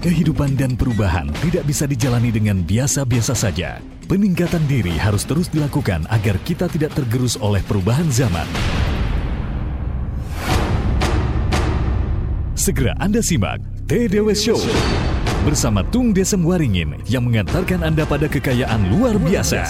Kehidupan dan perubahan tidak bisa dijalani dengan biasa-biasa saja. Peningkatan diri harus terus dilakukan agar kita tidak tergerus oleh perubahan zaman. Segera Anda simak TDW Show bersama Tung Desem Waringin yang mengantarkan Anda pada kekayaan luar biasa.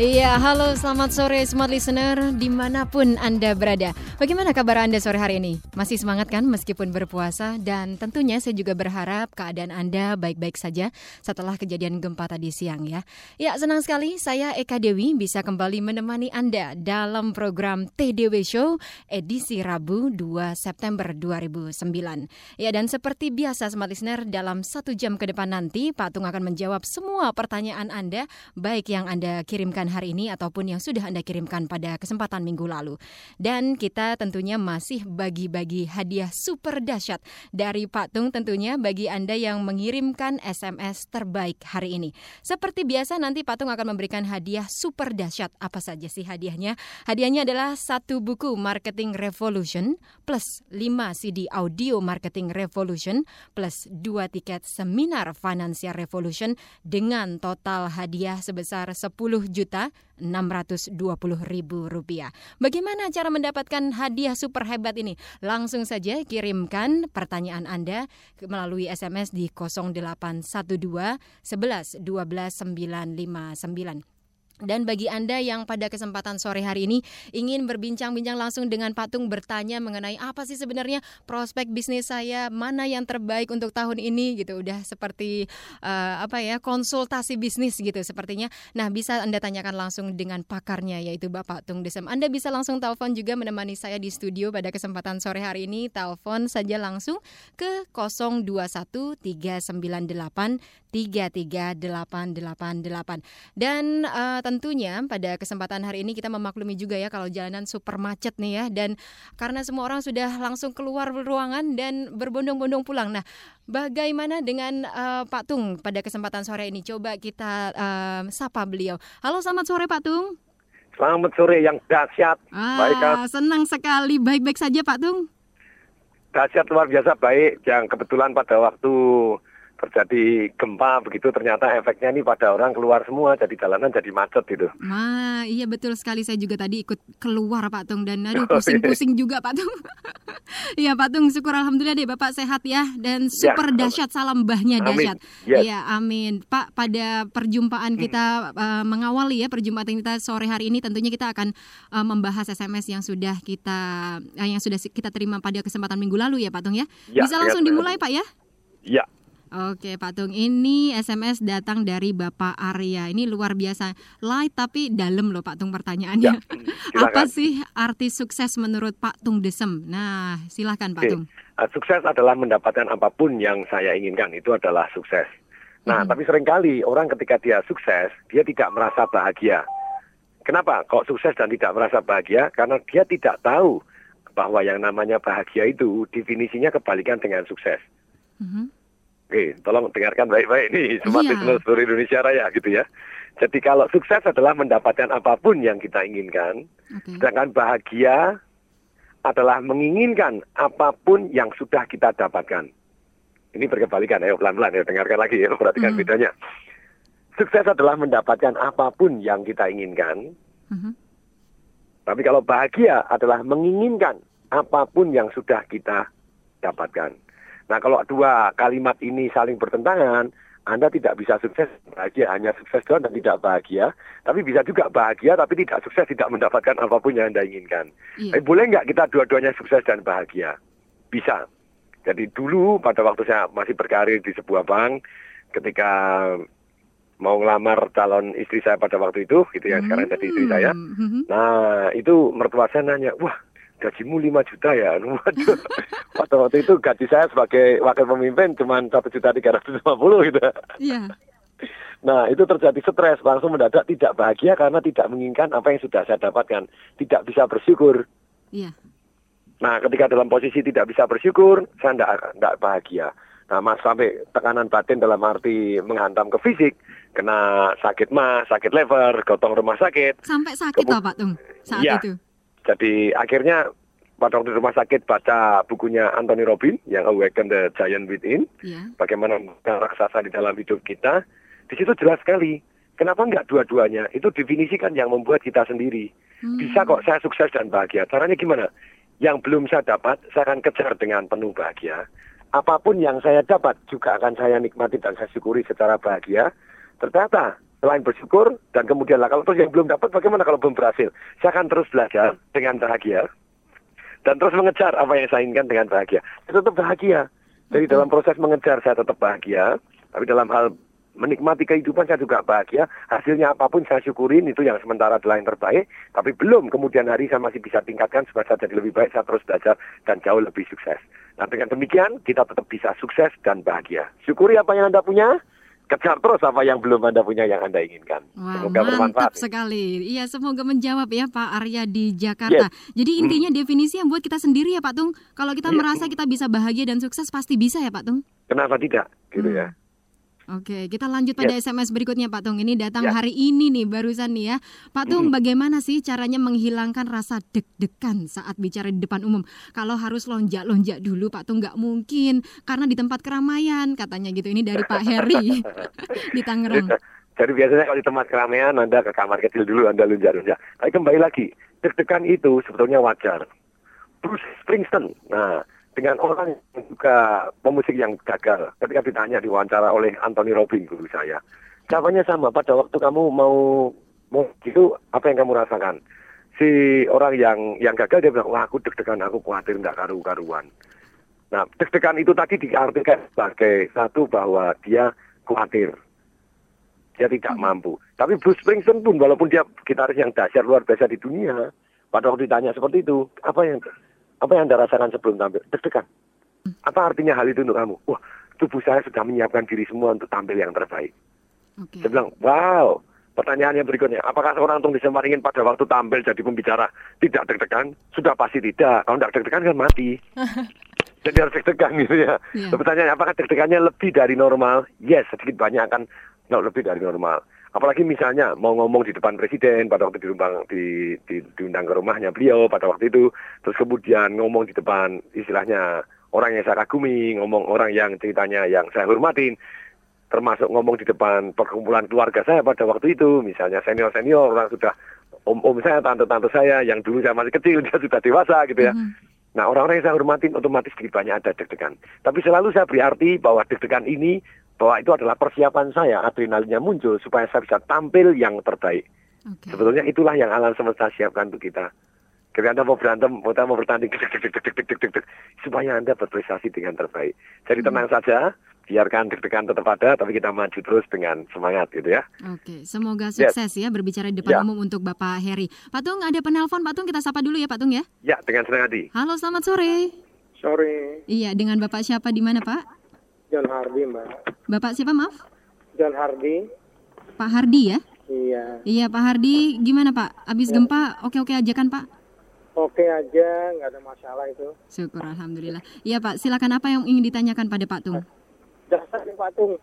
Iya, halo selamat sore smart listener di mana pun Anda berada. Bagaimana kabar Anda sore hari ini? Masih semangat kan meskipun berpuasa? Dan tentunya saya juga berharap keadaan Anda baik-baik saja setelah kejadian gempa tadi siang ya. Ya, senang sekali saya Eka Dewi bisa kembali menemani Anda dalam program TDW Show edisi Rabu 2 September 2009. Ya, dan seperti biasa smart listener dalam satu jam ke depan nanti Pak Tung akan menjawab semua pertanyaan Anda baik yang Anda kirimkan hari ini ataupun yang sudah Anda kirimkan pada kesempatan minggu lalu. Dan kita tentunya masih bagi-bagi hadiah super dahsyat dari Pak Tung tentunya bagi Anda yang mengirimkan SMS terbaik hari ini. Seperti biasa nanti Pak Tung akan memberikan hadiah super dahsyat. Apa saja sih hadiahnya? Hadiahnya adalah satu buku Marketing Revolution plus 5 CD audio Marketing Revolution plus 2 tiket seminar Financial Revolution dengan total hadiah sebesar 10 juta Rp620.000. Bagaimana cara mendapatkan hadiah super hebat ini? Langsung saja kirimkan pertanyaan Anda melalui SMS di 0812 11 12 959. Dan bagi Anda yang pada kesempatan sore hari ini ingin berbincang-bincang langsung dengan Patung bertanya mengenai apa sih sebenarnya prospek bisnis saya, mana yang terbaik untuk tahun ini gitu. Udah seperti uh, apa ya, konsultasi bisnis gitu sepertinya. Nah, bisa Anda tanyakan langsung dengan pakarnya yaitu Bapak Tung Desem. Anda bisa langsung telepon juga menemani saya di studio pada kesempatan sore hari ini. Telepon saja langsung ke 021 398 33888. Dan uh, tentunya pada kesempatan hari ini kita memaklumi juga ya kalau jalanan super macet nih ya dan karena semua orang sudah langsung keluar ruangan dan berbondong-bondong pulang. Nah, bagaimana dengan uh, Pak Tung pada kesempatan sore ini? Coba kita uh, sapa beliau. Halo, selamat sore Pak Tung. Selamat sore yang dahsyat. Ah, baik, senang sekali. Baik-baik saja Pak Tung. Dahsyat luar biasa baik. Yang kebetulan pada waktu terjadi gempa begitu ternyata efeknya ini pada orang keluar semua jadi jalanan jadi macet gitu. Nah, iya betul sekali saya juga tadi ikut keluar Pak Tung dan aduh pusing-pusing juga Pak Tung. Iya Pak Tung, syukur alhamdulillah deh Bapak sehat ya dan ya, super ya, dahsyat salam mbahnya dahsyat. Iya, yes. amin. Pak pada perjumpaan hmm. kita uh, mengawali ya perjumpaan kita sore hari ini tentunya kita akan uh, membahas SMS yang sudah kita uh, yang sudah kita terima pada kesempatan minggu lalu ya Pak Tung ya. ya Bisa langsung ya, dimulai Pak ya? Iya. Oke Pak Tung, ini SMS datang dari Bapak Arya. Ini luar biasa, light tapi dalam loh Pak Tung pertanyaannya. Ya, Apa sih arti sukses menurut Pak Tung Desem? Nah, silahkan Pak Oke. Tung. Uh, sukses adalah mendapatkan apa pun yang saya inginkan, itu adalah sukses. Nah, hmm. tapi sering kali orang ketika dia sukses, dia tidak merasa bahagia. Kenapa? Kok sukses dan tidak merasa bahagia? Karena dia tidak tahu bahwa yang namanya bahagia itu definisinya kebalikan dengan sukses. Hmm. Oke, tolong dengarkan baik-baik nih semua iya. seluruh Indonesia Raya gitu ya. Jadi kalau sukses adalah mendapatkan apa pun yang kita inginkan, okay. sedangkan bahagia adalah menginginkan apa pun yang sudah kita dapatkan. Ini berkebalikan, ayo pelan-pelan ya dengarkan lagi ya, perhatikan mm. bedanya. Sukses adalah mendapatkan apa pun yang kita inginkan. Mm -hmm. Tapi kalau bahagia adalah menginginkan apa pun yang sudah kita dapatkan. Nah kalau dua kalimat ini saling bertentangan, Anda tidak bisa sukses bahagia, hanya sukses doang dan tidak bahagia. Tapi bisa juga bahagia tapi tidak sukses, tidak mendapatkan apa pun yang Anda inginkan. Iya. Eh, boleh nggak kita dua-duanya sukses dan bahagia? Bisa. Jadi dulu pada waktu saya masih berkarir di sebuah bank, ketika mau ngelamar calon istri saya pada waktu itu, gitu ya, hmm. sekarang jadi istri saya. Hmm. Nah itu mertua saya nanya, wah gajimu 5 juta ya. Waduh. Waktu waktu itu gaji saya sebagai wakil pemimpin cuma satu juta tiga ratus lima puluh gitu. Iya. Nah itu terjadi stres langsung mendadak tidak bahagia karena tidak menginginkan apa yang sudah saya dapatkan, tidak bisa bersyukur. Iya. Nah ketika dalam posisi tidak bisa bersyukur, saya tidak tidak bahagia. Nah mas sampai tekanan batin dalam arti menghantam ke fisik, kena sakit mah, sakit lever, gotong rumah sakit. Sampai sakit Kemu- Pak Tung saat ya, itu? Jadi akhirnya pada waktu di rumah sakit baca bukunya Anthony Robbins yang Awaken the Giant Within, Ya. bagaimana raksasa di dalam hidup kita, di situ jelas sekali. Kenapa enggak dua-duanya? Itu definisikan yang membuat kita sendiri. Hmm. Bisa kok saya sukses dan bahagia. Caranya gimana? Yang belum saya dapat, saya akan kejar dengan penuh bahagia. Apa pun yang saya dapat juga akan saya nikmati dan saya syukuri secara bahagia. Ternyata selain bersyukur dan kemudian lah kalau terus yang belum dapat bagaimana kalau belum berhasil? Saya akan terus belajar dengan bahagia dan terus mengejar apa yang saya inginkan dengan bahagia. Saya tetap bahagia. Jadi dalam proses mengejar saya tetap bahagia, tapi dalam hal menikmati kehidupan saya juga bahagia. Hasilnya apa pun saya syukurin itu yang sementara adalah yang terbaik, tapi belum kemudian hari saya masih bisa tingkatkan supaya saya jadi lebih baik, saya terus belajar dan jauh lebih sukses. Nah dengan demikian kita tetap bisa sukses dan bahagia. Syukuri apa yang Anda punya, kejar terus apa yang belum Anda punya yang Anda inginkan. Wah, Semoga bermanfaat. mantap sekali. Iya, semoga menjawab ya Pak Arya di Jakarta. Jadi intinya definisi yang buat kita sendiri ya Pak Tung. Kalau kita Iya. merasa kita bisa bahagia dan sukses pasti bisa ya Pak Tung. Kenapa tidak? Gitu Hmm. ya. Oke, kita lanjut pada SMS berikutnya Pak Tung. Ini datang hari ini nih barusan nih ya. Pak Tung, bagaimana sih caranya menghilangkan rasa deg-degan saat bicara di depan umum? Kalau harus lonjak-lonjak dulu Pak Tung nggak mungkin karena di tempat keramaian katanya gitu. Ini dari Pak Heri di Tangerang. Jadi biasanya kalau di tempat keramaian Anda ke kamar kecil dulu Anda lunjar-lunjar. Tapi kembali lagi, deg-degan itu sebetulnya wajar. Bruce Springsteen, nah dengan orang yang juga pemusik yang gagal, ketika ditanya diwawancara oleh Anthony Robbins guru saya, jawabannya sama. Pada waktu kamu mau mau gitu, apa yang kamu rasakan? Si orang yang yang gagal dia bilang, wah aku deg-degan, aku khawatir nggak karu-karuan. Nah, deg-degan itu tadi diartikan sebagai satu bahwa dia khawatir, dia tidak mampu. Tapi Bruce Springsteen pun walaupun dia gitaris yang dahsyat luar biasa di dunia, pada waktu ditanya seperti itu, apa yang apa yang anda rasakan sebelum tampil? Deg-degan. Apa artinya hal itu untuk kamu? Wah, tubuh saya sudah menyiapkan diri semua untuk tampil yang terbaik. Oke. Saya bilang, wow. Pertanyaannya berikutnya, apakah seorang tung ingin pada waktu tampil jadi pembicara tidak deg-degan? Sudah pasti tidak. Kalau tidak deg-degan kan mati. Jadi harus deg-degan gitu ya. Iya. Pertanyaannya, apakah deg-degannya lebih dari normal? Yes, sedikit banyak akan lebih dari normal. Apalagi misalnya mau ngomong di depan presiden pada waktu diundang di, di, diundang ke rumahnya beliau pada waktu itu, terus kemudian ngomong di depan istilahnya orang yang saya kagumi, ngomong orang yang ceritanya yang saya hormatin, termasuk ngomong di depan perkumpulan keluarga saya pada waktu itu, misalnya senior-senior orang sudah om-om saya, tante-tante saya yang dulu saya masih kecil dia sudah dewasa gitu ya. Mhm. Nah orang-orang yang saya hormatin otomatis sedikit banyak ada deg-degan. Tapi selalu saya beri arti bahwa deg-degan ini bahwa itu adalah persiapan saya, adrenalinnya muncul supaya saya bisa tampil yang terbaik. Oke. Sebetulnya itulah yang alam semesta siapkan untuk kita. Ketika Anda mau berantem, Anda mau bertanding, deg, deg, deg, deg, deg, deg, deg, deg, supaya Anda berprestasi dengan terbaik. Jadi tenang saja, biarkan deg-degan tetap ada, tapi kita maju terus dengan semangat gitu ya. Oke, semoga Yes. sukses ya berbicara di depan Ya. umum untuk Bapak Heri. Pak Tung, ada penelpon Pak Tung, kita sapa dulu ya Pak Tung ya. Ya, dengan senang hati. Halo, selamat sore. Sore, Iya, dengan Bapak siapa di mana Pak? John Hardy, Mbak. Bapak siapa maaf? John Hardy, Pak Hardi ya? iya. Iya Pak Hardi, gimana Pak? Abis gempa oke-oke aja kan Pak? Oke aja, nggak ada masalah itu. Syukur Alhamdulillah. Iya Pak, silakan apa yang ingin ditanyakan pada Pak Tung? Dasar Pak Tung.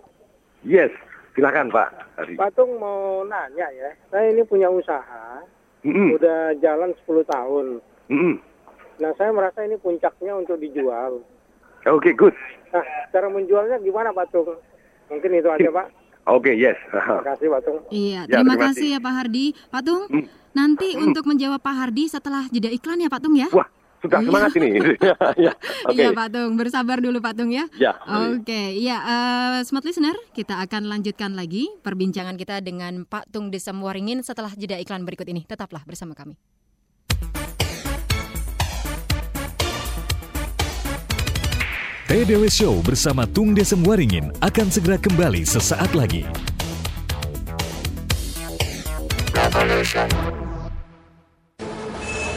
Yes, silakan Pak. Hari. Pak Tung mau nanya ya, saya ini punya usaha, Mm-mm, udah jalan 10 tahun. mm-mm. Nah, saya merasa ini puncaknya untuk dijual. Oke, good. Nah, cara menjualnya gimana Pak Tung? Mungkin itu aja Pak. Oke, yes. Terima kasih Pak Tung. Iya, Ya, terima terima kasih ya Pak Hardi. Pak Tung, Hmm. nanti untuk menjawab Pak Hardi setelah jeda iklan ya Pak Tung ya? Wah, sudah Oh, iya. semangat ini. ya, oke. Iya Pak Tung, bersabar dulu Pak Tung ya. Ya. Oke, ya eh, smart listener, kita akan lanjutkan lagi perbincangan kita dengan Pak Tung Desem Waringin setelah jeda iklan berikut ini. Tetaplah bersama kami. TDW Show bersama Tung Desem Waringin akan segera kembali sesaat lagi.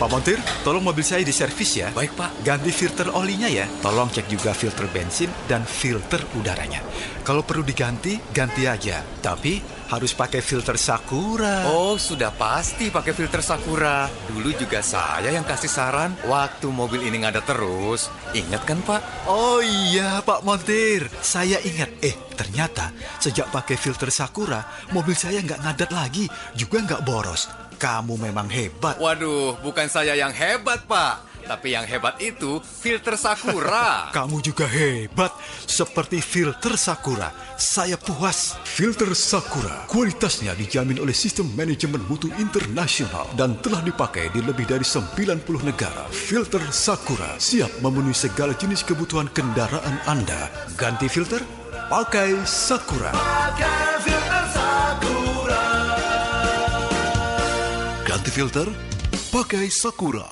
Pak Montir, tolong mobil saya diservis ya. Baik Pak. Ganti filter olinya ya. Tolong cek juga filter bensin dan filter udaranya. Kalau perlu diganti, ganti aja. Tapi harus pakai filter Sakura. Oh, sudah pasti pakai filter Sakura. Dulu juga saya yang kasih saran waktu mobil ini ngadat terus. Ingat kan Pak? Oh iya, Pak Montir. Saya ingat. Eh, ternyata sejak pakai filter Sakura, mobil saya nggak ngadat lagi, juga nggak boros. Kamu memang hebat. Waduh, bukan saya yang hebat, Pak. Tapi yang hebat itu filter Sakura. Kamu juga hebat, seperti filter Sakura. Saya puas. Filter Sakura, kualitasnya dijamin oleh Sistem Manajemen Mutu Internasional dan telah dipakai di lebih dari 90 negara. Filter Sakura siap memenuhi segala jenis kebutuhan kendaraan Anda. Ganti filter? Pakai Sakura. Pakai filter Sakura. Ganti filter? Pakai Sakura.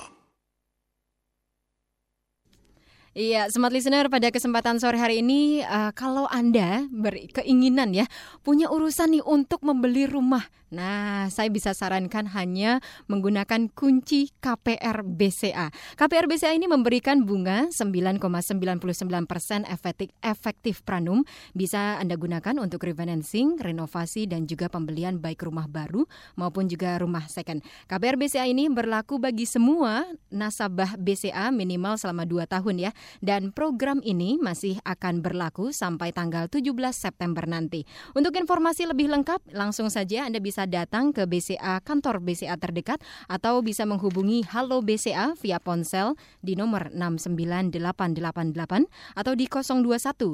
Iya, smart listener pada kesempatan sore hari ini uh, kalau Anda berkeinginan ya punya urusan nih untuk membeli rumah. Nah, saya bisa sarankan hanya menggunakan kunci KPR BCA. KPR BCA ini memberikan bunga 9,99% efektif efektif pranum bisa Anda gunakan untuk refinancing, renovasi dan juga pembelian baik rumah baru maupun juga rumah second. KPR BCA ini berlaku bagi semua nasabah BCA minimal selama 2 tahun ya dan program ini masih akan berlaku sampai tanggal 17 September nanti. Untuk informasi lebih lengkap, langsung saja Anda bisa datang ke BCA kantor BCA terdekat atau bisa menghubungi Halo BCA via ponsel di nomor 69888 atau di 021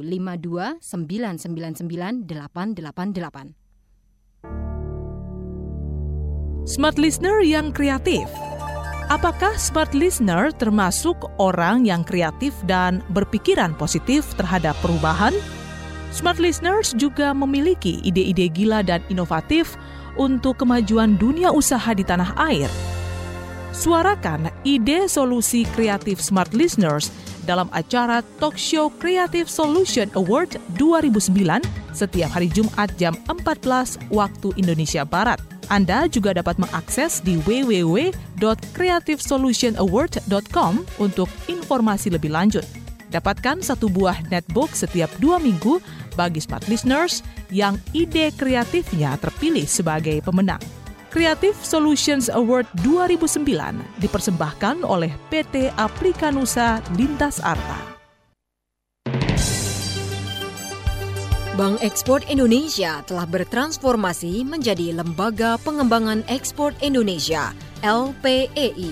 52 999 888. Smart Listener yang kreatif Apakah smart listener termasuk orang yang kreatif dan berpikiran positif terhadap perubahan? Smart listeners juga memiliki ide-ide gila dan inovatif untuk kemajuan dunia usaha di tanah air. Suarakan ide solusi kreatif smart listeners dalam acara Talk Show Creative Solution Award 2009 setiap hari Jumat jam 14 waktu Indonesia Barat. Anda juga dapat mengakses di www.creativesolutionaward.com untuk informasi lebih lanjut. Dapatkan satu buah netbook setiap dua minggu bagi smart listeners yang ide kreatifnya terpilih sebagai pemenang. Creative Solutions Award 2009 dipersembahkan oleh PT Aplikanusa Lintas Arta. Bank Ekspor Indonesia telah bertransformasi menjadi Lembaga Pengembangan Ekspor Indonesia (LPEI).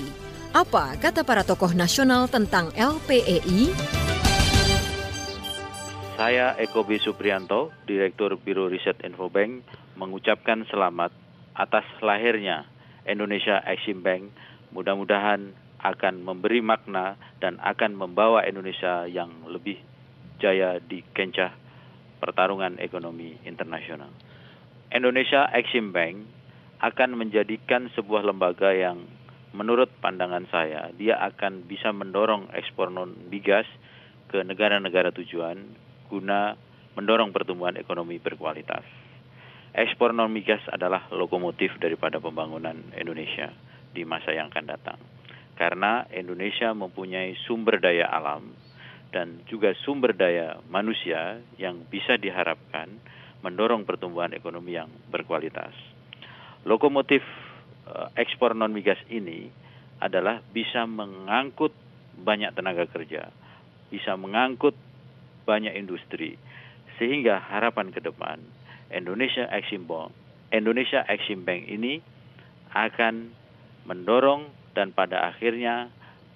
Apa kata para tokoh nasional tentang LPEI? Saya Eko B. Suprianto, Direktur Biro Riset Infobank, mengucapkan selamat atas lahirnya Indonesia Exim Bank. Mudah-mudahan akan memberi makna dan akan membawa Indonesia yang lebih jaya di kencah pertarungan ekonomi internasional. Indonesia Exim Bank akan menjadikan sebuah lembaga yang menurut pandangan saya dia akan bisa mendorong ekspor non migas ke negara-negara tujuan guna mendorong pertumbuhan ekonomi berkualitas. Ekspor non migas adalah lokomotif daripada pembangunan Indonesia di masa yang akan datang. Karena Indonesia mempunyai sumber daya alam dan juga sumber daya manusia yang bisa diharapkan mendorong pertumbuhan ekonomi yang berkualitas. Lokomotif uh, ekspor non migas ini adalah bisa mengangkut banyak tenaga kerja, bisa mengangkut banyak industri, sehingga harapan ke depan Indonesia Exim Bank, Indonesia Exim Bank ini akan mendorong dan pada akhirnya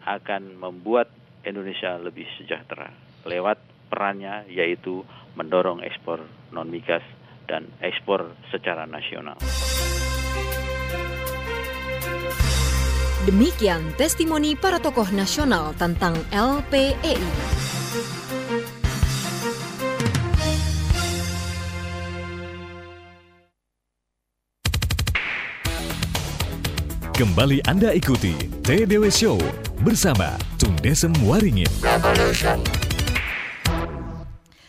akan membuat Indonesia lebih sejahtera lewat perannya yaitu mendorong ekspor non migas dan ekspor secara nasional. Demikian testimoni para tokoh nasional tentang LPEI. Kembali Anda ikuti TDW Show bersama Tung Desem Waringin. Revolution.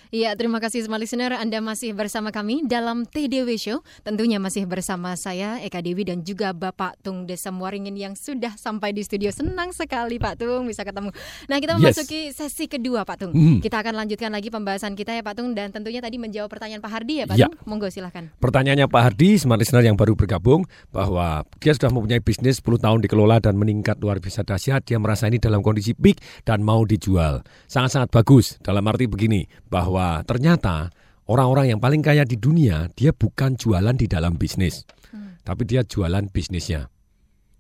Ya, terima kasih semua listener. Anda masih bersama kami dalam TDW Show. Tentunya masih bersama saya, Eka Dewi, dan juga Bapak Tung Desa Waringin yang sudah sampai di studio. Senang sekali Pak Tung bisa ketemu. Nah, kita memasuki yes. sesi kedua Pak Tung. Hmm. Kita akan lanjutkan lagi pembahasan kita ya Pak Tung. Dan tentunya tadi menjawab pertanyaan Pak Hardi ya Pak ya. Tung. Monggo silahkan. Pertanyaannya Pak Hardi, smart listener yang baru bergabung, bahwa dia sudah mempunyai bisnis 10 tahun dikelola dan meningkat luar biasa dahsyat. Dia merasa ini dalam kondisi peak dan mau dijual. Sangat-sangat bagus. Dalam arti begini, bahwa bahwa ternyata orang-orang yang paling kaya di dunia dia bukan jualan di dalam bisnis, hmm. tapi dia jualan bisnisnya.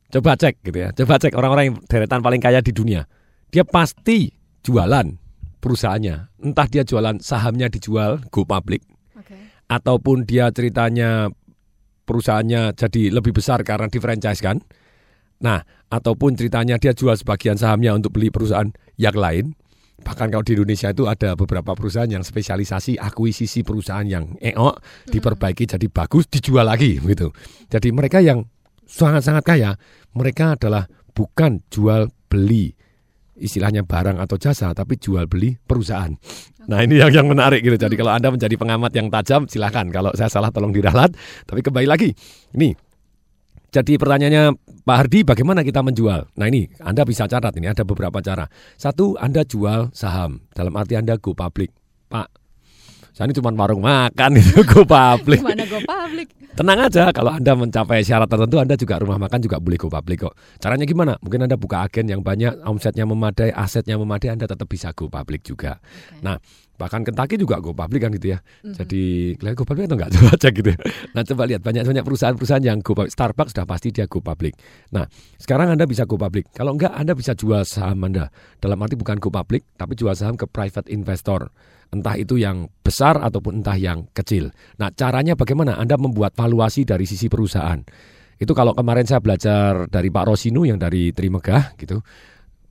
Coba cek gitu ya. Coba cek orang-orang yang deretan paling kaya di dunia. Dia pasti jualan perusahaannya. Entah dia jualan sahamnya dijual go public. Ataupun dia ceritanya perusahaannya jadi lebih besar karena franchise kan. Nah, ataupun ceritanya dia jual sebagian sahamnya untuk beli perusahaan yang lain. Bahkan kalau di Indonesia itu ada beberapa perusahaan yang spesialisasi akuisisi perusahaan yang eok diperbaiki jadi bagus dijual lagi gitu. Jadi mereka yang sangat-sangat kaya, mereka adalah bukan jual beli istilahnya barang atau jasa tapi jual beli perusahaan. Nah ini yang yang menarik gitu. Jadi kalau anda menjadi pengamat yang tajam silahkan. Kalau saya salah tolong diralat. Tapi kembali lagi. Ini jadi pertanyaannya Pak Hardi bagaimana kita menjual? Nah ini Anda bisa catat ini ada beberapa cara. Satu Anda jual saham dalam arti Anda go public. Pak saya ini cuma warung makan itu go public. Gimana go public? Tenang aja kalau Anda mencapai syarat tertentu Anda juga rumah makan juga boleh go public kok. Caranya gimana? Mungkin Anda buka agen yang banyak, omsetnya memadai, asetnya memadai, Anda tetap bisa go public juga. Okay. Nah, bahkan Kentucky juga go public kan gitu ya. Mm-hmm. Jadi kalian go public atau enggak coba cek gitu. Nah, coba lihat banyak banyak perusahaan-perusahaan yang go public. Starbucks sudah pasti dia go public. Nah, sekarang Anda bisa go public. Kalau enggak Anda bisa jual saham Anda. Dalam arti bukan go public tapi jual saham ke private investor entah itu yang besar ataupun entah yang kecil. Nah, caranya bagaimana? Anda membuat valuasi dari sisi perusahaan. Itu kalau kemarin saya belajar dari Pak Rosinu yang dari Trimegah gitu.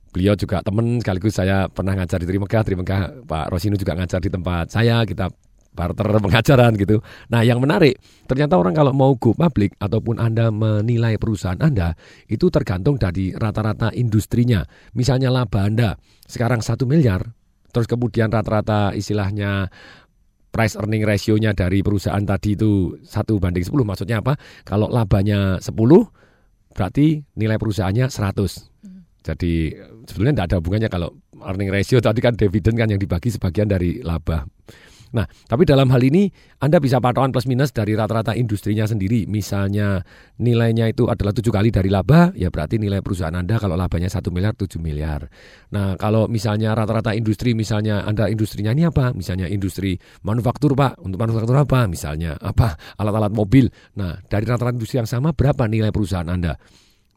Beliau juga teman sekaligus saya pernah ngajar di Trimegah, Trimegah Pak Rosinu juga ngajar di tempat saya, kita barter pengajaran gitu. Nah, yang menarik, ternyata orang kalau mau go public ataupun Anda menilai perusahaan Anda, itu tergantung dari rata-rata industrinya. Misalnya laba Anda sekarang satu miliar, terus kemudian rata-rata istilahnya price earning ratio-nya dari perusahaan tadi itu satu banding 10 maksudnya apa? Kalau labanya 10 berarti nilai perusahaannya 100. Jadi sebetulnya tidak ada hubungannya kalau earning ratio tadi kan dividen kan yang dibagi sebagian dari laba. Nah, tapi dalam hal ini Anda bisa patokan plus minus dari rata-rata industrinya sendiri. Misalnya nilainya itu adalah tujuh kali dari laba, ya berarti nilai perusahaan Anda kalau labanya satu miliar, tujuh miliar. Nah, kalau misalnya rata-rata industri, misalnya Anda industrinya ini apa? Misalnya industri manufaktur Pak, untuk manufaktur apa? Misalnya apa? Alat-alat mobil. Nah, dari rata-rata industri yang sama berapa nilai perusahaan Anda?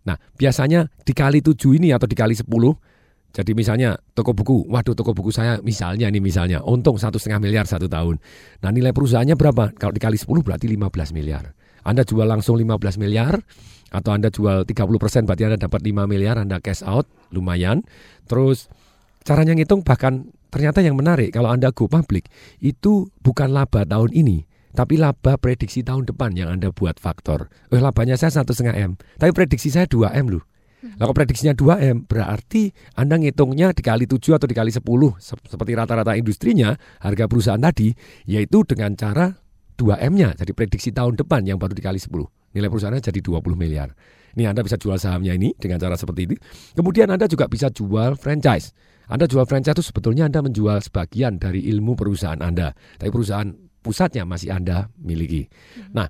Nah, biasanya dikali tujuh ini atau dikali sepuluh jadi misalnya toko buku, waduh toko buku saya misalnya nih misalnya untung satu setengah miliar satu tahun. Nah nilai perusahaannya berapa? Kalau dikali 10 berarti 15 miliar. Anda jual langsung 15 miliar atau Anda jual 30 persen berarti Anda dapat 5 miliar, Anda cash out lumayan. Terus caranya ngitung bahkan ternyata yang menarik kalau Anda go public itu bukan laba tahun ini, tapi laba prediksi tahun depan yang Anda buat faktor. Eh labanya saya satu setengah M, tapi prediksi saya 2 M loh. Nah, kalau prediksinya 2M, berarti Anda ngitungnya dikali 7 atau dikali 10 seperti rata-rata industrinya, harga perusahaan tadi, yaitu dengan cara 2M-nya, jadi prediksi tahun depan yang baru dikali 10. Nilai perusahaannya jadi 20 miliar. Ini Anda bisa jual sahamnya ini dengan cara seperti ini. Kemudian Anda juga bisa jual franchise. Anda jual franchise itu sebetulnya Anda menjual sebagian dari ilmu perusahaan Anda. Tapi perusahaan pusatnya masih Anda miliki. Nah,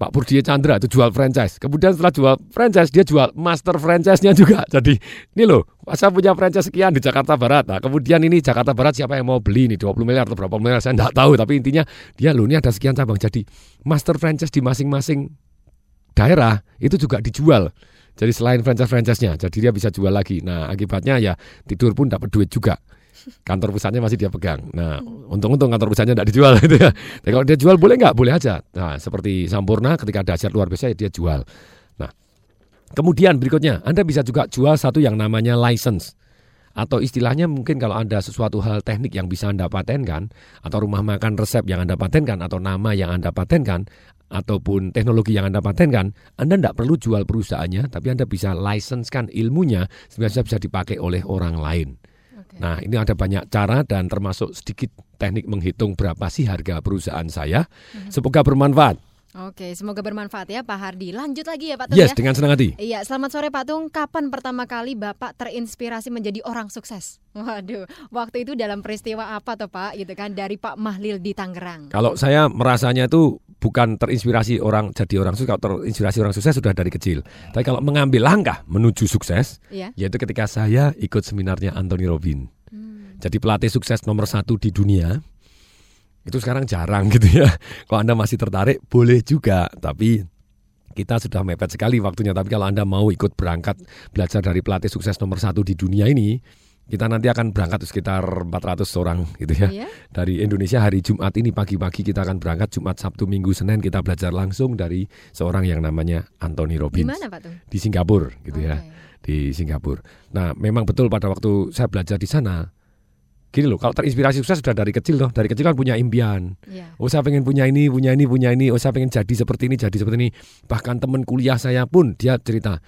Pak Purdia Chandra itu jual franchise. Kemudian setelah jual franchise, dia jual master franchise-nya juga. Jadi ini loh, saya punya franchise sekian di Jakarta Barat. Nah, kemudian ini Jakarta Barat siapa yang mau beli ini 20 miliar atau berapa miliar saya tidak tahu. Tapi intinya dia loh ini ada sekian cabang. Jadi master franchise di masing-masing daerah itu juga dijual. Jadi selain franchise-franchise-nya, jadi dia bisa jual lagi. Nah, akibatnya ya tidur pun dapat duit juga kantor pusatnya masih dia pegang. Nah, untung-untung kantor pusatnya tidak dijual gitu ya. Tapi kalau dia jual boleh nggak? Boleh aja. Nah, seperti Sampurna ketika ada aset luar biasa ya dia jual. Nah, kemudian berikutnya Anda bisa juga jual satu yang namanya license. Atau istilahnya mungkin kalau Anda sesuatu hal teknik yang bisa Anda patenkan Atau rumah makan resep yang Anda patenkan Atau nama yang Anda patenkan Ataupun teknologi yang Anda patenkan Anda tidak perlu jual perusahaannya Tapi Anda bisa licensekan ilmunya Sehingga bisa dipakai oleh orang lain Nah, ini ada banyak cara dan termasuk sedikit teknik menghitung berapa sih harga perusahaan saya. Mhm. Semoga bermanfaat. Oke, semoga bermanfaat ya Pak Hardi. Lanjut lagi ya Pak Tung yes, ya. dengan senang hati. Iya, selamat sore Pak Tung. Kapan pertama kali Bapak terinspirasi menjadi orang sukses? Waduh, waktu itu dalam peristiwa apa tuh Pak? Gitu kan dari Pak Mahlil di Tangerang. Kalau saya merasanya itu bukan terinspirasi orang jadi orang sukses, kalau terinspirasi orang sukses sudah dari kecil. Tapi kalau mengambil langkah menuju sukses, ya. yaitu ketika saya ikut seminarnya Anthony Robin. Hmm. Jadi pelatih sukses nomor satu di dunia itu sekarang jarang gitu ya. Kalau Anda masih tertarik boleh juga, tapi kita sudah mepet sekali waktunya. Tapi kalau Anda mau ikut berangkat belajar dari pelatih sukses nomor satu di dunia ini, kita nanti akan berangkat sekitar 400 orang gitu ya. Iya. Dari Indonesia hari Jumat ini pagi-pagi kita akan berangkat Jumat, Sabtu, Minggu, Senin kita belajar langsung dari seorang yang namanya Anthony Di Robbins mana Pak di Singapura gitu ya. Di Singapura. Nah, memang betul pada waktu saya belajar di sana Gini loh, kalau terinspirasi sukses sudah dari kecil loh. Dari kecil kan punya impian. Iya. Oh saya pengen punya ini, punya ini, punya ini. Oh saya pengen jadi seperti ini, jadi seperti ini. Bahkan teman kuliah saya pun dia cerita.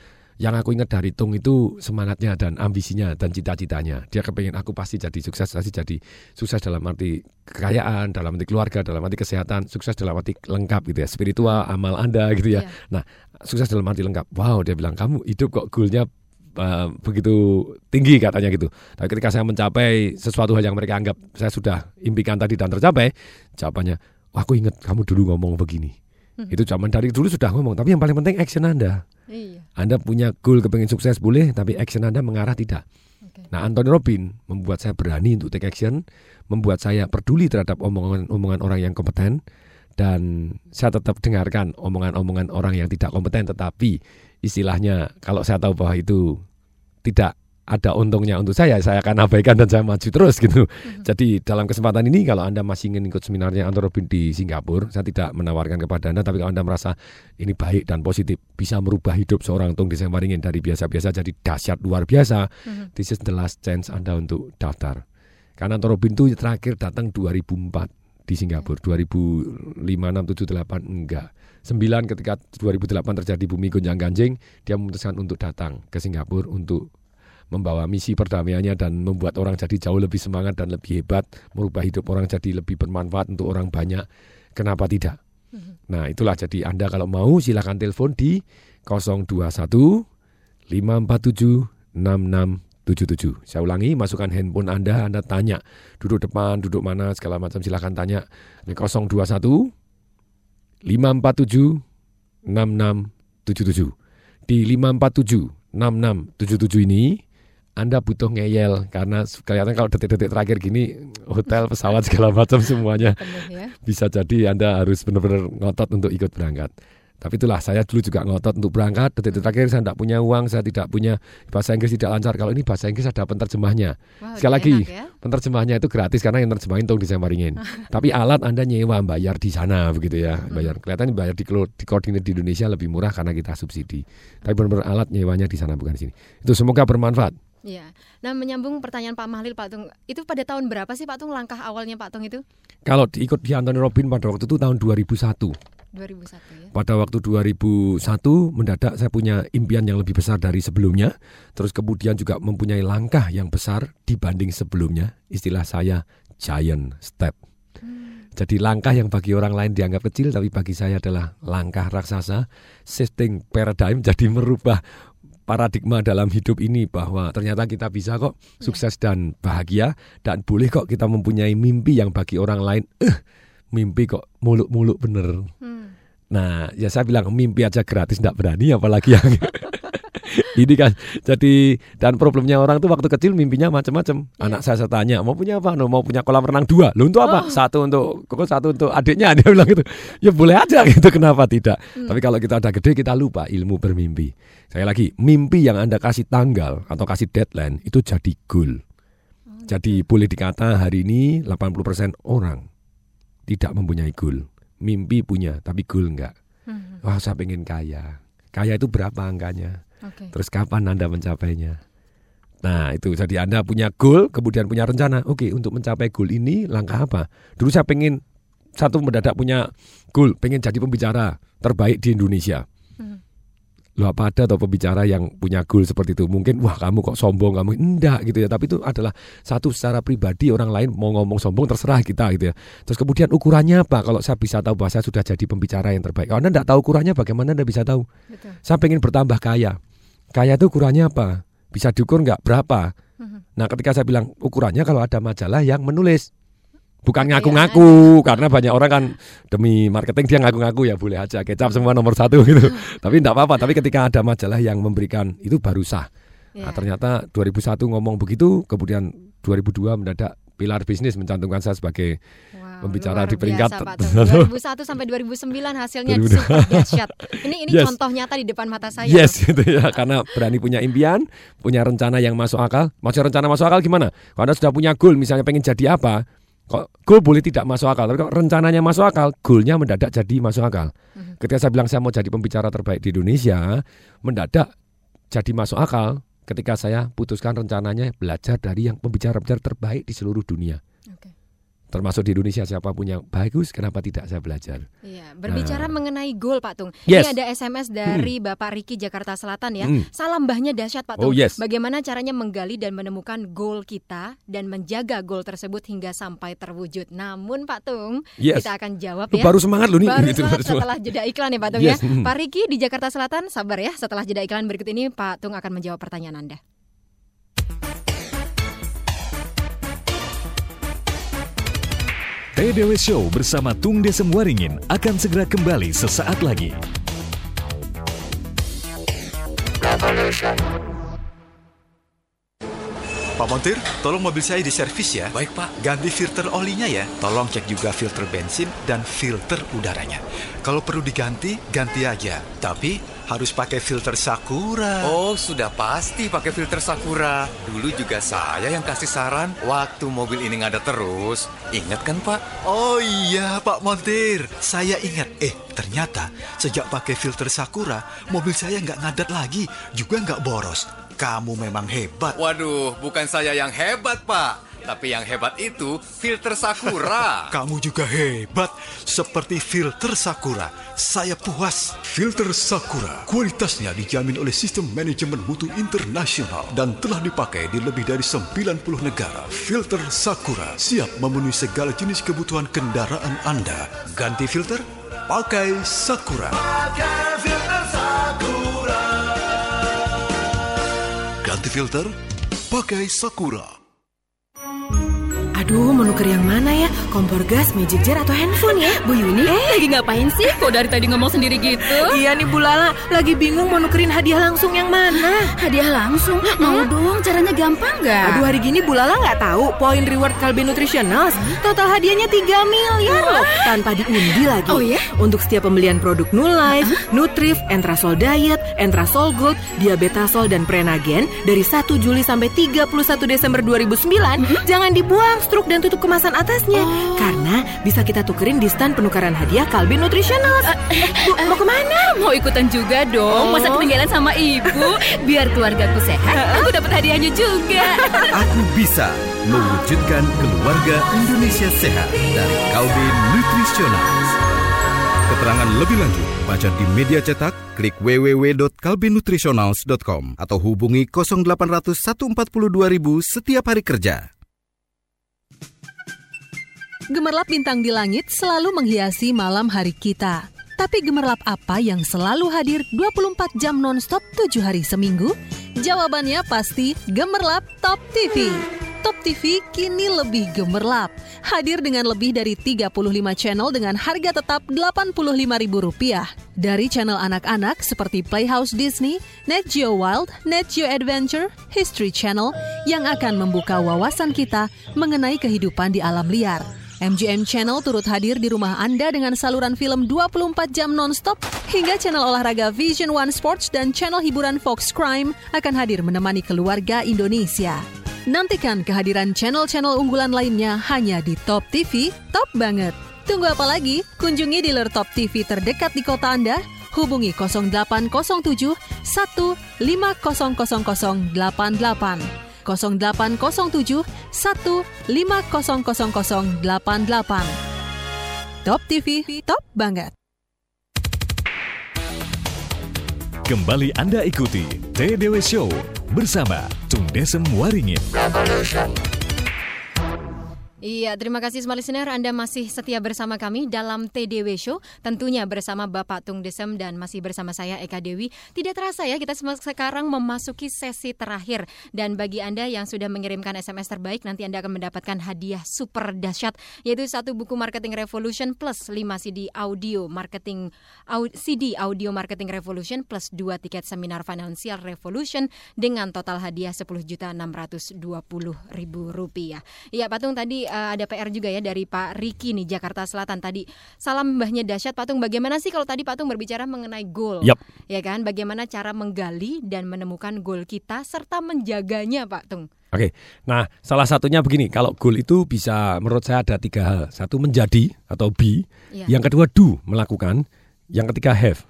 Yang aku ingat dari Tung itu semangatnya dan ambisinya dan cita-citanya. Dia kepengen aku pasti jadi sukses, pasti jadi sukses dalam arti kekayaan, dalam arti keluarga, dalam arti kesehatan, sukses dalam arti lengkap gitu ya, spiritual, amal Anda gitu ya. Nah, sukses dalam arti lengkap. Wow, dia bilang kamu hidup kok goalnya uh, begitu tinggi katanya gitu. Tapi ketika saya mencapai sesuatu hal yang mereka anggap saya sudah impikan tadi dan tercapai, jawabannya, Wah, aku ingat kamu dulu ngomong begini. Hmm. Itu zaman dari dulu sudah ngomong, tapi yang paling penting action Anda. Iya. Anda punya goal kepengen sukses boleh, tapi action Anda mengarah tidak. Nah, Anthony Robin membuat saya berani untuk take action, membuat saya peduli terhadap omongan-omongan orang yang kompeten, dan saya tetap dengarkan omongan-omongan orang yang tidak kompeten, tetapi istilahnya kalau saya tahu bahwa itu tidak ada untungnya untuk saya, saya akan abaikan dan saya maju terus gitu. Jadi dalam kesempatan ini kalau Anda masih ingin ikut seminarnya Anthony Robin di Singapura, saya tidak menawarkan kepada Anda, tapi kalau Anda merasa ini baik dan positif, bisa merubah hidup seorang Tung Desembaringin dari biasa-biasa jadi dahsyat luar biasa, this is the last chance Anda untuk daftar. Karena Anthony Robin itu terakhir datang 2004 di Singapura, 2005, 6, 7, 8 enggak. 9 ketika 2008 terjadi bumi gonjang ganjing, dia memutuskan untuk datang ke Singapura untuk membawa misi perdamaiannya dan membuat orang jadi jauh lebih semangat dan lebih hebat, merubah hidup orang jadi lebih bermanfaat untuk orang banyak. Kenapa tidak? Nah, itulah jadi Anda kalau mau silakan telepon di 021 547 6677. Saya ulangi, masukkan handphone Anda, Anda tanya, duduk depan, duduk mana, segala macam silakan tanya. Ini 021 547 6677. Di 547 6677 ini anda butuh ngeyel karena kelihatan kalau detik-detik terakhir gini hotel, pesawat segala macam semuanya ya. bisa jadi Anda harus benar-benar ngotot untuk ikut berangkat. Tapi itulah saya dulu juga ngotot untuk berangkat. Detik-detik terakhir saya tidak punya uang, saya tidak punya bahasa Inggris tidak lancar. Kalau ini bahasa Inggris ada penterjemahnya. Wow, Sekali lagi, ya. penterjemahnya itu gratis karena yang terjemahin Tung Desembaringin. Tapi alat Anda nyewa bayar di sana begitu ya. Bayar kelihatan bayar di, di koordinat di Indonesia lebih murah karena kita subsidi. Tapi benar-benar alat nyewanya di sana bukan di sini. Itu semoga bermanfaat. Iya. Nah, menyambung pertanyaan Pak Mahlil Pak Tung, itu pada tahun berapa sih Pak Tung langkah awalnya Pak Tung itu? Kalau diikut di Anthony Robin pada waktu itu tahun 2001. 2001 ya. Pada waktu 2001 mendadak saya punya impian yang lebih besar dari sebelumnya. Terus kemudian juga mempunyai langkah yang besar dibanding sebelumnya. Istilah saya giant step. Jadi langkah yang bagi orang lain dianggap kecil tapi bagi saya adalah langkah raksasa shifting paradigm jadi merubah paradigma dalam hidup ini bahwa ternyata kita bisa kok sukses dan bahagia dan boleh kok kita mempunyai mimpi yang bagi orang lain eh mimpi kok muluk-muluk bener. Nah, ya saya bilang mimpi aja gratis tidak berani apalagi yang ini kan jadi dan problemnya orang tuh waktu kecil mimpinya macam-macam. Anak saya, saya tanya mau punya apa? No, mau punya kolam renang dua. Lo untuk apa? Satu untuk kok satu untuk adiknya dia bilang gitu. Ya boleh aja gitu kenapa tidak? Tapi kalau kita udah gede kita lupa ilmu bermimpi. Saya lagi mimpi yang anda kasih tanggal atau kasih deadline itu jadi goal. Jadi boleh dikata hari ini 80% orang tidak mempunyai goal. Mimpi punya tapi goal enggak. Wah saya pengen kaya. Kaya itu berapa angkanya? Oke. Terus kapan Anda mencapainya? Nah itu jadi Anda punya goal, kemudian punya rencana. Oke untuk mencapai goal ini langkah apa? Dulu saya pengen satu mendadak punya goal, pengen jadi pembicara terbaik di Indonesia. Loh apa ada atau pembicara yang punya goal seperti itu? Mungkin wah kamu kok sombong, kamu enggak gitu ya. Tapi itu adalah satu secara pribadi orang lain mau ngomong sombong terserah kita gitu ya. Terus kemudian ukurannya apa? Kalau saya bisa tahu bahwa saya sudah jadi pembicara yang terbaik. Kalau Anda enggak tahu ukurannya bagaimana Anda bisa tahu? Betul. Saya pengen bertambah kaya. Kaya itu ukurannya apa? Bisa diukur nggak? Berapa? Nah ketika saya bilang ukurannya kalau ada majalah yang menulis. Bukan ngaku-ngaku karena banyak orang kan demi marketing dia ngaku-ngaku ya boleh aja kecap semua nomor satu gitu. Tapi enggak apa-apa. Tapi ketika ada majalah yang memberikan itu baru sah. Nah, ternyata 2001 ngomong begitu, kemudian 2002 mendadak pilar bisnis mencantumkan saya sebagai wow, pembicara di peringkat biasa, 2001 sampai 2009 hasilnya super dahsyat. Ini ini yes. contoh nyata di depan mata saya. Yes, itu ya karena berani punya impian, punya rencana yang masuk akal. Maksudnya rencana masuk akal gimana? Kalau Anda sudah punya goal misalnya pengen jadi apa, kok goal boleh tidak masuk akal, tapi kalau rencananya masuk akal, goalnya mendadak jadi masuk akal. Mm-hmm. Ketika saya bilang saya mau jadi pembicara terbaik di Indonesia, mendadak jadi masuk akal ketika saya putuskan rencananya belajar dari yang pembicara-pembicara terbaik di seluruh dunia. Termasuk di Indonesia siapa pun yang bagus, kenapa tidak saya belajar? Iya, berbicara nah. mengenai goal Pak Tung. Yes. Ini ada SMS dari hmm. Bapak Riki Jakarta Selatan ya. Hmm. Salam mbahnya dahsyat Pak Tung. Oh, yes. Bagaimana caranya menggali dan menemukan goal kita dan menjaga goal tersebut hingga sampai terwujud. Namun Pak Tung, yes. kita akan jawab ya. Baru semangat loh nih. Baru gitu, semangat setelah jeda iklan ya Pak Tung yes. ya. Hmm. Pak Riki di Jakarta Selatan, sabar ya. Setelah jeda iklan berikut ini Pak Tung akan menjawab pertanyaan Anda. TDW Show bersama Tung Desem Waringin akan segera kembali sesaat lagi. Pak Montir, tolong mobil saya diservis ya. Baik, Pak. Ganti filter olinya ya. Tolong cek juga filter bensin dan filter udaranya. Kalau perlu diganti, ganti aja. Tapi harus pakai filter Sakura. Oh, sudah pasti pakai filter Sakura. Dulu juga saya yang kasih saran waktu mobil ini nggak ada terus. Ingat kan, Pak? Oh iya, Pak Montir. Saya ingat. Eh, ternyata sejak pakai filter Sakura, mobil saya nggak ngadat lagi, juga nggak boros. Kamu memang hebat. Waduh, bukan saya yang hebat, Pak. Tapi yang hebat itu filter Sakura. Kamu juga hebat, seperti filter Sakura. Saya puas. Filter Sakura, kualitasnya dijamin oleh Sistem Manajemen Mutu Internasional dan telah dipakai di lebih dari 90 negara. Filter Sakura siap memenuhi segala jenis kebutuhan kendaraan Anda. Ganti filter? Pakai Sakura. Pakai filter Ganti filter? Pakai Sakura. Aduh, mau nuker yang mana ya? Kompor gas, magic jar, atau handphone ya? Bu Yuni, eh lagi ngapain sih? Kok dari tadi ngomong sendiri gitu? Iya nih Bu Lala, lagi bingung mau nukerin hadiah langsung yang mana. Hadiah langsung? Mau dong, caranya gampang nggak? Aduh, hari gini Bu Lala nggak tahu poin reward Kalbe Nutritionals. Total hadiahnya 3 miliar loh, tanpa diundi lagi. Oh ya? Untuk setiap pembelian produk Nulife, Nutrif, Entrasol Diet, Entrasol Gold, Diabetasol, dan Prenagen dari 1 Juli sampai 31 Desember 2009, jangan dibuang struk dan tutup kemasan atasnya. Oh. Karena bisa kita tukerin di stand penukaran hadiah Kalbi Nutritional. Uh, Bu, uh, mau ke mana? Mau ikutan juga dong. Oh. Masa ketinggalan sama ibu? Biar keluargaku sehat, aku dapat hadiahnya juga. Aku bisa mewujudkan keluarga Indonesia sehat dari Kalbi Nutritional. Keterangan lebih lanjut, baca di media cetak, klik www.kalbinutritionals.com atau hubungi 0800 142 setiap hari kerja. Gemerlap bintang di langit selalu menghiasi malam hari kita. Tapi gemerlap apa yang selalu hadir 24 jam nonstop 7 hari seminggu? Jawabannya pasti Gemerlap Top TV. Top TV kini lebih gemerlap. Hadir dengan lebih dari 35 channel dengan harga tetap Rp85.000. Dari channel anak-anak seperti Playhouse Disney, Net Geo Wild, Net Geo Adventure, History Channel yang akan membuka wawasan kita mengenai kehidupan di alam liar. MGM Channel turut hadir di rumah Anda dengan saluran film 24 jam nonstop hingga channel olahraga Vision One Sports dan channel hiburan Fox Crime akan hadir menemani keluarga Indonesia. Nantikan kehadiran channel-channel unggulan lainnya hanya di Top TV, top banget. Tunggu apa lagi? Kunjungi dealer Top TV terdekat di kota Anda hubungi 0807 1500088. 0807 1500088. Top TV, top banget. Kembali Anda ikuti TDW Show bersama Tung Desem Waringin. Iya, terima kasih Smart Listener. Anda masih setia bersama kami dalam TDW Show. Tentunya bersama Bapak Tung Desem dan masih bersama saya Eka Dewi. Tidak terasa ya, kita sekarang memasuki sesi terakhir. Dan bagi Anda yang sudah mengirimkan SMS terbaik, nanti Anda akan mendapatkan hadiah super dahsyat, yaitu satu buku Marketing Revolution plus 5 CD audio marketing CD audio Marketing Revolution plus 2 tiket seminar Financial Revolution dengan total hadiah 10 juta 620 ribu rupiah. Iya, Patung tadi uh, ada PR juga ya dari Pak Riki nih Jakarta Selatan tadi. Salam mbahnya dahsyat Patung. Bagaimana sih kalau tadi Patung berbicara mengenai goal? Yep. Ya kan? Bagaimana cara menggali dan menemukan goal kita serta menjaganya Pak Tung? Oke, nah salah satunya begini, kalau goal itu bisa menurut saya ada tiga hal. Satu menjadi atau be, ya. yang kedua do, melakukan, yang ketiga have.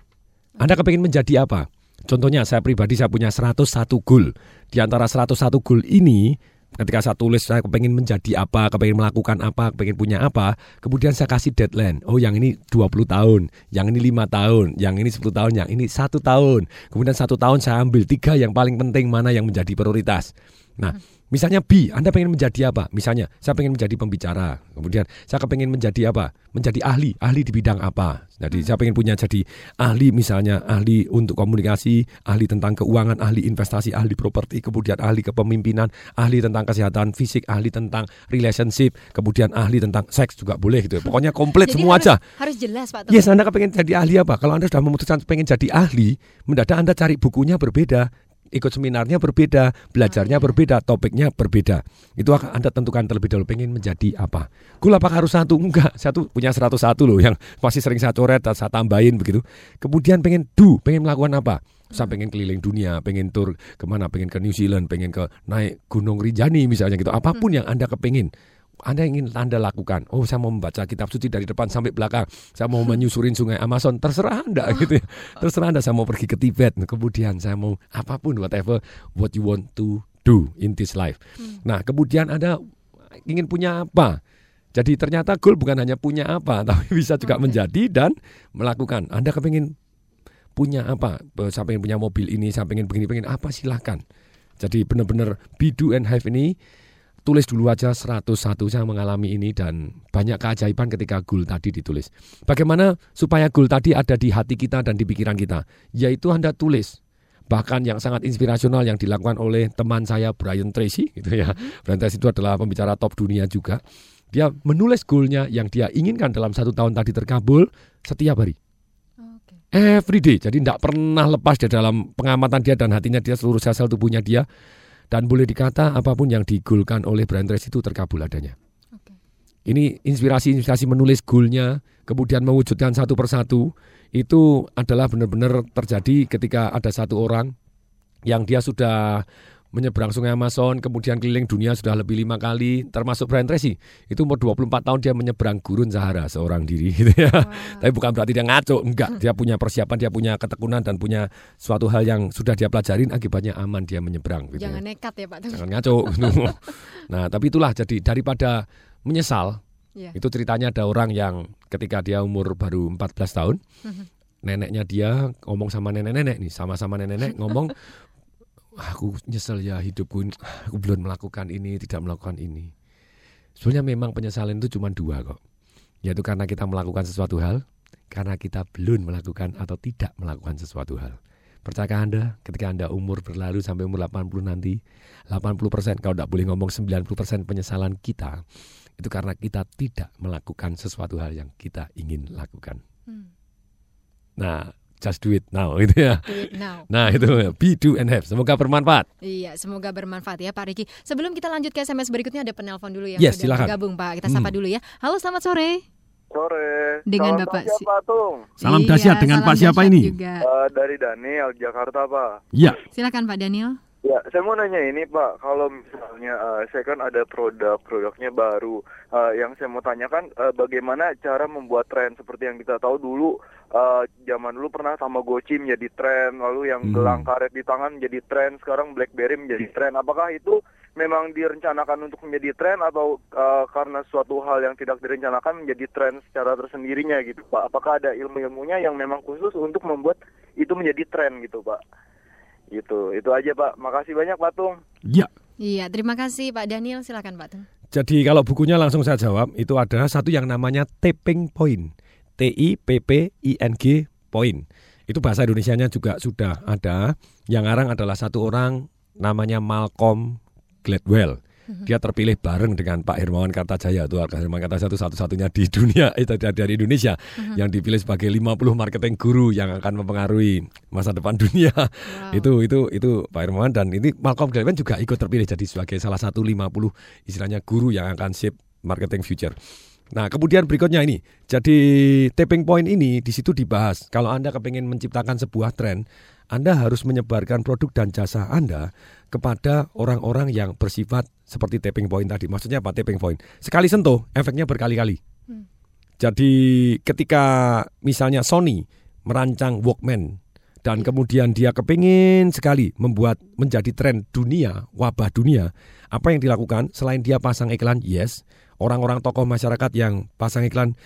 Anda kepingin menjadi apa? Contohnya saya pribadi saya punya 101 goal. Di antara 101 goal ini ketika saya tulis saya kepengen menjadi apa, kepengen melakukan apa, kepengen punya apa, kemudian saya kasih deadline. Oh, yang ini 20 tahun, yang ini lima tahun, yang ini 10 tahun, yang ini satu tahun. Kemudian satu tahun saya ambil tiga yang paling penting mana yang menjadi prioritas. Nah, Misalnya B, Anda pengen menjadi apa? Misalnya, saya pengen menjadi pembicara. Kemudian, saya pengen menjadi apa? Menjadi ahli. Ahli di bidang apa? Jadi, saya pengen punya jadi ahli misalnya, ahli untuk komunikasi, ahli tentang keuangan, ahli investasi, ahli properti, kemudian ahli kepemimpinan, ahli tentang kesehatan fisik, ahli tentang relationship, kemudian ahli tentang seks juga boleh gitu. Pokoknya komplit jadi semua harus, aja. Harus jelas, Pak. Yes, Anda pengen jadi ahli apa? Kalau Anda sudah memutuskan pengen jadi ahli, mendadak Anda cari bukunya berbeda ikut seminarnya berbeda, belajarnya iya. berbeda, topiknya berbeda. Itu akan Anda tentukan terlebih dahulu pengen menjadi apa. Gula apakah harus satu? Enggak, satu punya 101 loh yang masih sering saya coret, saya tambahin begitu. Kemudian pengen do, pengen melakukan apa? Saya pengen keliling dunia, pengen tur ke mana, pengen ke New Zealand, pengen ke naik Gunung Rinjani misalnya gitu. Apa pun hmm. yang Anda kepingin. Anda ingin Anda lakukan. Oh, saya mau membaca kitab suci dari depan sampai belakang. Saya mau menyusurin sungai Amazon. Terserah Anda gitu ya. Terserah Anda saya mau pergi ke Tibet. Kemudian saya mau apa pun whatever what you want to do in this life. Hmm. Nah, kemudian Anda ingin punya apa? Jadi ternyata goal bukan hanya punya apa, tapi bisa juga okay. menjadi dan melakukan. Anda kepingin punya apa? Saya pengen punya mobil ini, saya pengen begini, pengen apa silahkan. Jadi benar-benar be do and have ini tulis dulu aja 101 saya mengalami ini dan banyak keajaiban ketika goal tadi ditulis. Bagaimana supaya goal tadi ada di hati kita dan di pikiran kita? Yaitu Anda tulis. Bahkan yang sangat inspirasional yang dilakukan oleh teman saya Brian Tracy gitu ya. Brian Tracy itu adalah pembicara top dunia juga. Dia menulis goalnya yang dia inginkan dalam satu tahun tadi terkabul setiap hari. Every day. Jadi tidak pernah lepas di dalam pengamatan dia dan hatinya dia seluruh sel-sel tubuhnya dia dan boleh dikata apa pun yang digulkan oleh Brian Tracy itu terkabul adanya. Okay. Ini inspirasi-inspirasi menulis goalnya, kemudian mewujudkan satu persatu, itu adalah benar-benar terjadi ketika ada satu orang yang dia sudah menyeberang sungai Amazon, kemudian keliling dunia sudah lebih lima kali, termasuk Brian Tracy. Itu umur 24 tahun dia menyeberang gurun Sahara seorang diri. Gitu ya. Wow. Tapi bukan berarti dia ngaco, enggak. Dia punya persiapan, dia punya ketekunan dan punya suatu hal yang sudah dia pelajarin, akibatnya aman dia menyeberang. Gitu. Jangan ya. nekat ya Pak. Jangan ngaco. nah tapi itulah jadi daripada menyesal, yeah. itu ceritanya ada orang yang ketika dia umur baru 14 tahun, mhm. neneknya dia ngomong sama nenek-nenek nih, sama-sama nenek-nenek ngomong aku nyesel ya hidupku aku belum melakukan ini tidak melakukan ini. Sebenarnya memang penyesalan itu cuma dua kok. Yaitu karena kita melakukan sesuatu hal karena kita belum melakukan atau tidak melakukan sesuatu hal. Percaya anda ketika anda umur berlalu sampai umur 80 nanti 80% kalau tidak boleh ngomong 90% penyesalan kita itu karena kita tidak melakukan sesuatu hal yang kita ingin lakukan. Hmm. nah just do it now gitu ya. Do it now. Nah itu be do and have. Semoga bermanfaat. Iya, semoga bermanfaat ya Pak Riki. Sebelum kita lanjut ke SMS berikutnya ada penelpon dulu yang yes, sudah silakan. bergabung Pak. Kita sapa hmm. dulu ya. Halo, selamat sore. Sore. Dengan Salam Bapak siapa, Tung? Salam iya, dahsyat dengan Pak siapa ini? Uh, dari Daniel Jakarta, Pak. Iya. Silakan Pak Daniel. Ya, saya mau nanya ini Pak, kalau misalnya uh, saya kan ada produk, produknya baru, uh, yang saya mau tanyakan uh, bagaimana cara membuat tren seperti yang kita tahu dulu, uh, zaman dulu pernah Tamagotchi menjadi tren, lalu yang hmm. gelang karet di tangan menjadi tren, sekarang BlackBerry menjadi tren. Apakah itu memang direncanakan untuk menjadi tren atau uh, karena suatu hal yang tidak direncanakan menjadi tren secara tersendirinya gitu Pak? Apakah ada ilmu-ilmunya yang memang khusus untuk membuat itu menjadi tren gitu Pak? Gitu. Itu aja Pak. Makasih banyak Pak Tung. Iya. Iya, terima kasih Pak Daniel. Silakan Pak Tung. Jadi kalau bukunya langsung saya jawab, itu ada satu yang namanya tipping point. T I P P I N G point. Itu bahasa Indonesianya juga sudah ada. Yang ngarang adalah satu orang namanya Malcolm Gladwell. Mhm. Dia terpilih bareng dengan Pak Hermawan Kartajaya itu Pak Hermawan Kartajaya itu satu-satunya di dunia itu dari Indonesia uh-huh. yang dipilih sebagai 50 marketing guru yang akan mempengaruhi masa depan dunia. Wow. itu itu itu Pak Hermawan dan ini Malcolm Gladwell juga ikut terpilih jadi sebagai salah satu 50 istilahnya guru yang akan shape marketing future. Nah, kemudian berikutnya ini. Jadi tipping point ini di situ dibahas. Kalau Anda kepengen menciptakan sebuah tren, Anda harus menyebarkan produk dan jasa Anda kepada orang-orang yang bersifat seperti tapping point tadi. Maksudnya apa tapping point? Sekali sentuh, efeknya berkali-kali. Hmm. Jadi ketika misalnya Sony merancang Walkman dan kemudian dia kepingin sekali membuat menjadi tren dunia, wabah dunia, apa yang dilakukan selain dia pasang iklan, yes, orang-orang tokoh masyarakat yang pasang iklan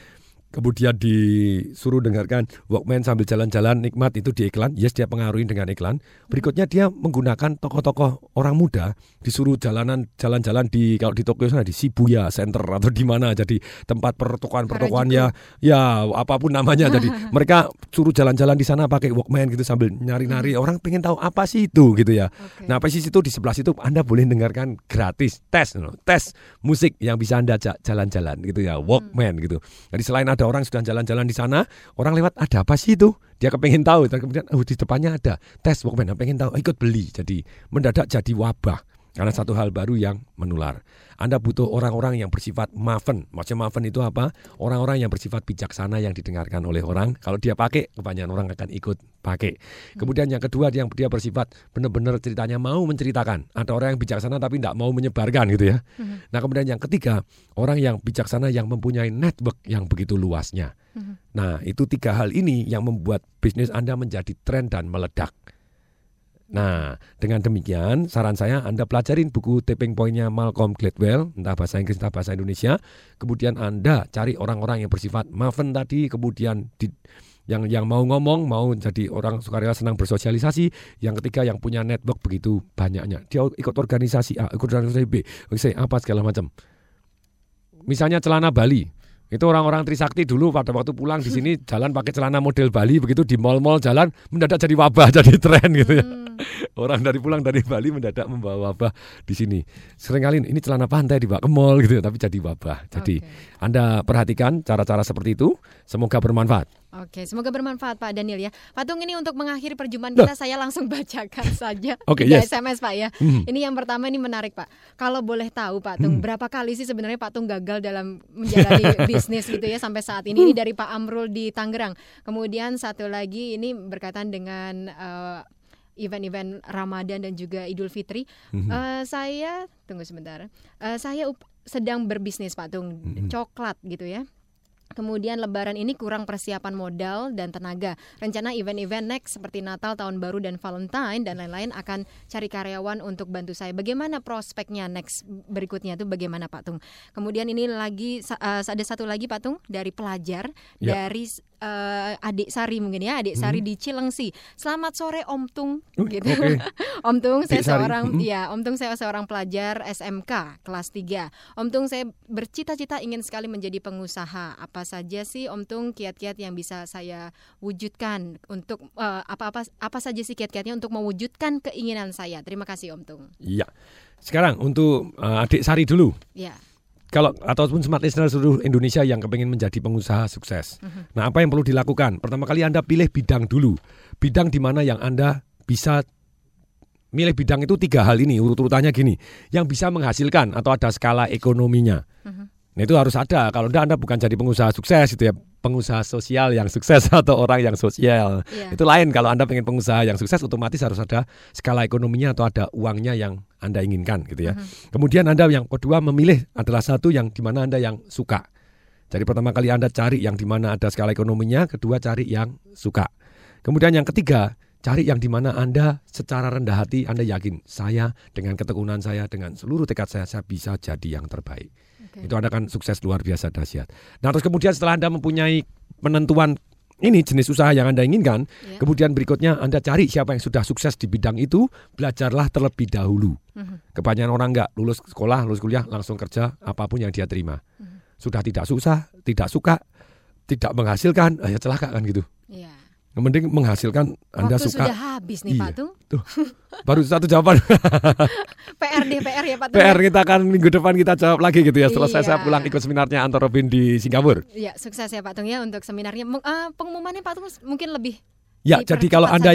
kemudian disuruh dengarkan Walkman sambil jalan-jalan nikmat itu di iklan, yes dia pengaruhi dengan iklan. Berikutnya dia menggunakan tokoh-tokoh orang muda disuruh jalanan jalan-jalan di kalau di Tokyo sana di Shibuya Center atau di mana jadi tempat pertokoan-pertokoan ya ya apa pun namanya jadi mereka suruh jalan-jalan di sana pakai Walkman gitu sambil nyari-nyari hmm. orang pengen tahu apa sih itu gitu ya. Okay. Nah, apa sih itu di sebelah situ Anda boleh dengarkan gratis tes tes musik yang bisa Anda jalan-jalan gitu ya Walkman hmm. gitu. Jadi selain ada orang sedang jalan-jalan di sana, orang lewat ada apa sih itu? Dia kepengen tahu, kemudian oh, di depannya ada tes Walkman, pengen tahu, ikut beli. Jadi mendadak jadi wabah karena satu hal baru yang menular. Anda butuh orang-orang yang bersifat maven. Maksudnya maven itu apa? Orang-orang yang bersifat bijaksana yang didengarkan oleh orang. Kalau dia pakai, kebanyakan orang akan ikut pakai. Kemudian yang kedua yang dia bersifat benar-benar ceritanya mau menceritakan. Ada orang yang bijaksana tapi tidak mau menyebarkan gitu ya. Hmm. Nah kemudian yang ketiga, orang yang bijaksana yang mempunyai network yang begitu luasnya. Hmm. Nah itu tiga hal ini yang membuat bisnis Anda menjadi tren dan meledak. Nah, dengan demikian saran saya Anda pelajarin buku Tipping Point-nya Malcolm Gladwell, entah bahasa Inggris entah bahasa Indonesia. Kemudian Anda cari orang-orang yang bersifat maven tadi, kemudian di, yang yang mau ngomong, mau jadi orang sukarela senang bersosialisasi. Yang ketiga yang punya network begitu banyaknya. Dia ikut organisasi A, ikut organisasi B, organisasi apa segala macam. Misalnya celana Bali. Itu orang-orang Trisakti dulu pada waktu pulang di sini jalan pakai celana model Bali begitu di mall-mall jalan mendadak jadi wabah jadi tren gitu ya. Hmm. Orang dari pulang dari Bali mendadak membawa wabah di sini. Seringkali ini celana pantai dibawa ke mall gitu tapi jadi wabah. Jadi okay. Anda perhatikan cara-cara seperti itu semoga bermanfaat. Oke, semoga bermanfaat Pak Daniel ya. Patung ini untuk mengakhiri perjumpaan kita, saya langsung bacakan saja Oke, okay, yes. SMS Pak ya. Hmm. Ini yang pertama ini menarik Pak. Kalau boleh tahu Pak Tung, hmm. berapa kali sih sebenarnya Pak Tung gagal dalam menjalani bisnis gitu ya sampai saat ini? Ini dari Pak Amrul di Tangerang. Kemudian satu lagi ini berkaitan dengan uh, event-event Ramadan dan juga Idul Fitri. Mm-hmm. Uh, saya tunggu sebentar. Uh, saya sedang berbisnis Pak Tung, mm-hmm. coklat gitu ya. Kemudian lebaran ini kurang persiapan modal dan tenaga. Rencana event-event next seperti Natal, Tahun Baru dan Valentine dan lain-lain akan cari karyawan untuk bantu saya. Bagaimana prospeknya next berikutnya itu bagaimana Pak Tung? Kemudian ini lagi uh, ada satu lagi Pak Tung dari pelajar ya. dari uh, adik Sari mungkin ya adik Sari hmm. di Cilengsi. Selamat sore Om Tung uh, gitu. Okay. Om Tung saya Sari. seorang hmm. ya Om Tung saya seorang pelajar SMK kelas 3. Om Tung saya bercita-cita ingin sekali menjadi pengusaha. Apa saja sih Om Tung kiat-kiat yang bisa saya wujudkan untuk uh, apa-apa apa saja sih kiat-kiatnya untuk mewujudkan keinginan saya. Terima kasih Om Tung. Iya. Sekarang untuk uh, adik Sari dulu. Iya kalau ataupun smart listener seluruh Indonesia yang kepengen menjadi pengusaha sukses. Uh-huh. Nah, apa yang perlu dilakukan? Pertama kali Anda pilih bidang dulu. Bidang di mana yang Anda bisa milih bidang itu tiga hal ini urut-urutannya gini yang bisa menghasilkan atau ada skala ekonominya. Uh-huh. Nah itu harus ada. Kalau Anda Anda bukan jadi pengusaha sukses itu ya, pengusaha sosial yang sukses atau orang yang sosial. Yeah. Itu lain kalau Anda pengen pengusaha yang sukses otomatis harus ada skala ekonominya atau ada uangnya yang Anda inginkan gitu ya. Uh -huh. Kemudian Anda yang kedua memilih adalah satu yang di mana Anda yang suka. Jadi pertama kali Anda cari yang di mana ada skala ekonominya, kedua cari yang suka. Kemudian yang ketiga cari yang di mana Anda secara rendah hati Anda yakin saya dengan ketekunan saya dengan seluruh tekad saya saya bisa jadi yang terbaik. Okay. Itu Anda akan sukses luar biasa dahsyat. Nah, terus kemudian setelah Anda mempunyai penentuan ini jenis usaha yang Anda inginkan, yeah. kemudian berikutnya Anda cari siapa yang sudah sukses di bidang itu, belajarlah terlebih dahulu. Mm-hmm. Kebanyakan orang nggak lulus sekolah, lulus kuliah, langsung kerja apa pun yang dia terima. Mm-hmm. Sudah tidak susah, tidak suka, tidak menghasilkan, ya celaka kan gitu. Yeah. Yang penting menghasilkan Anda Waktu suka. sudah habis nih iya. Pak Tung. Tuh. Baru satu jawaban. PR deh, PR ya Pak Tung. PR kita akan minggu depan kita jawab lagi gitu ya setelah iya. saya pulang ikut seminarnya Anton Robin di Singapura. Iya, sukses ya Pak Tung ya untuk seminarnya. Uh, pengumumannya Pak Tung mungkin lebih Ya, jadi kalau Anda ingin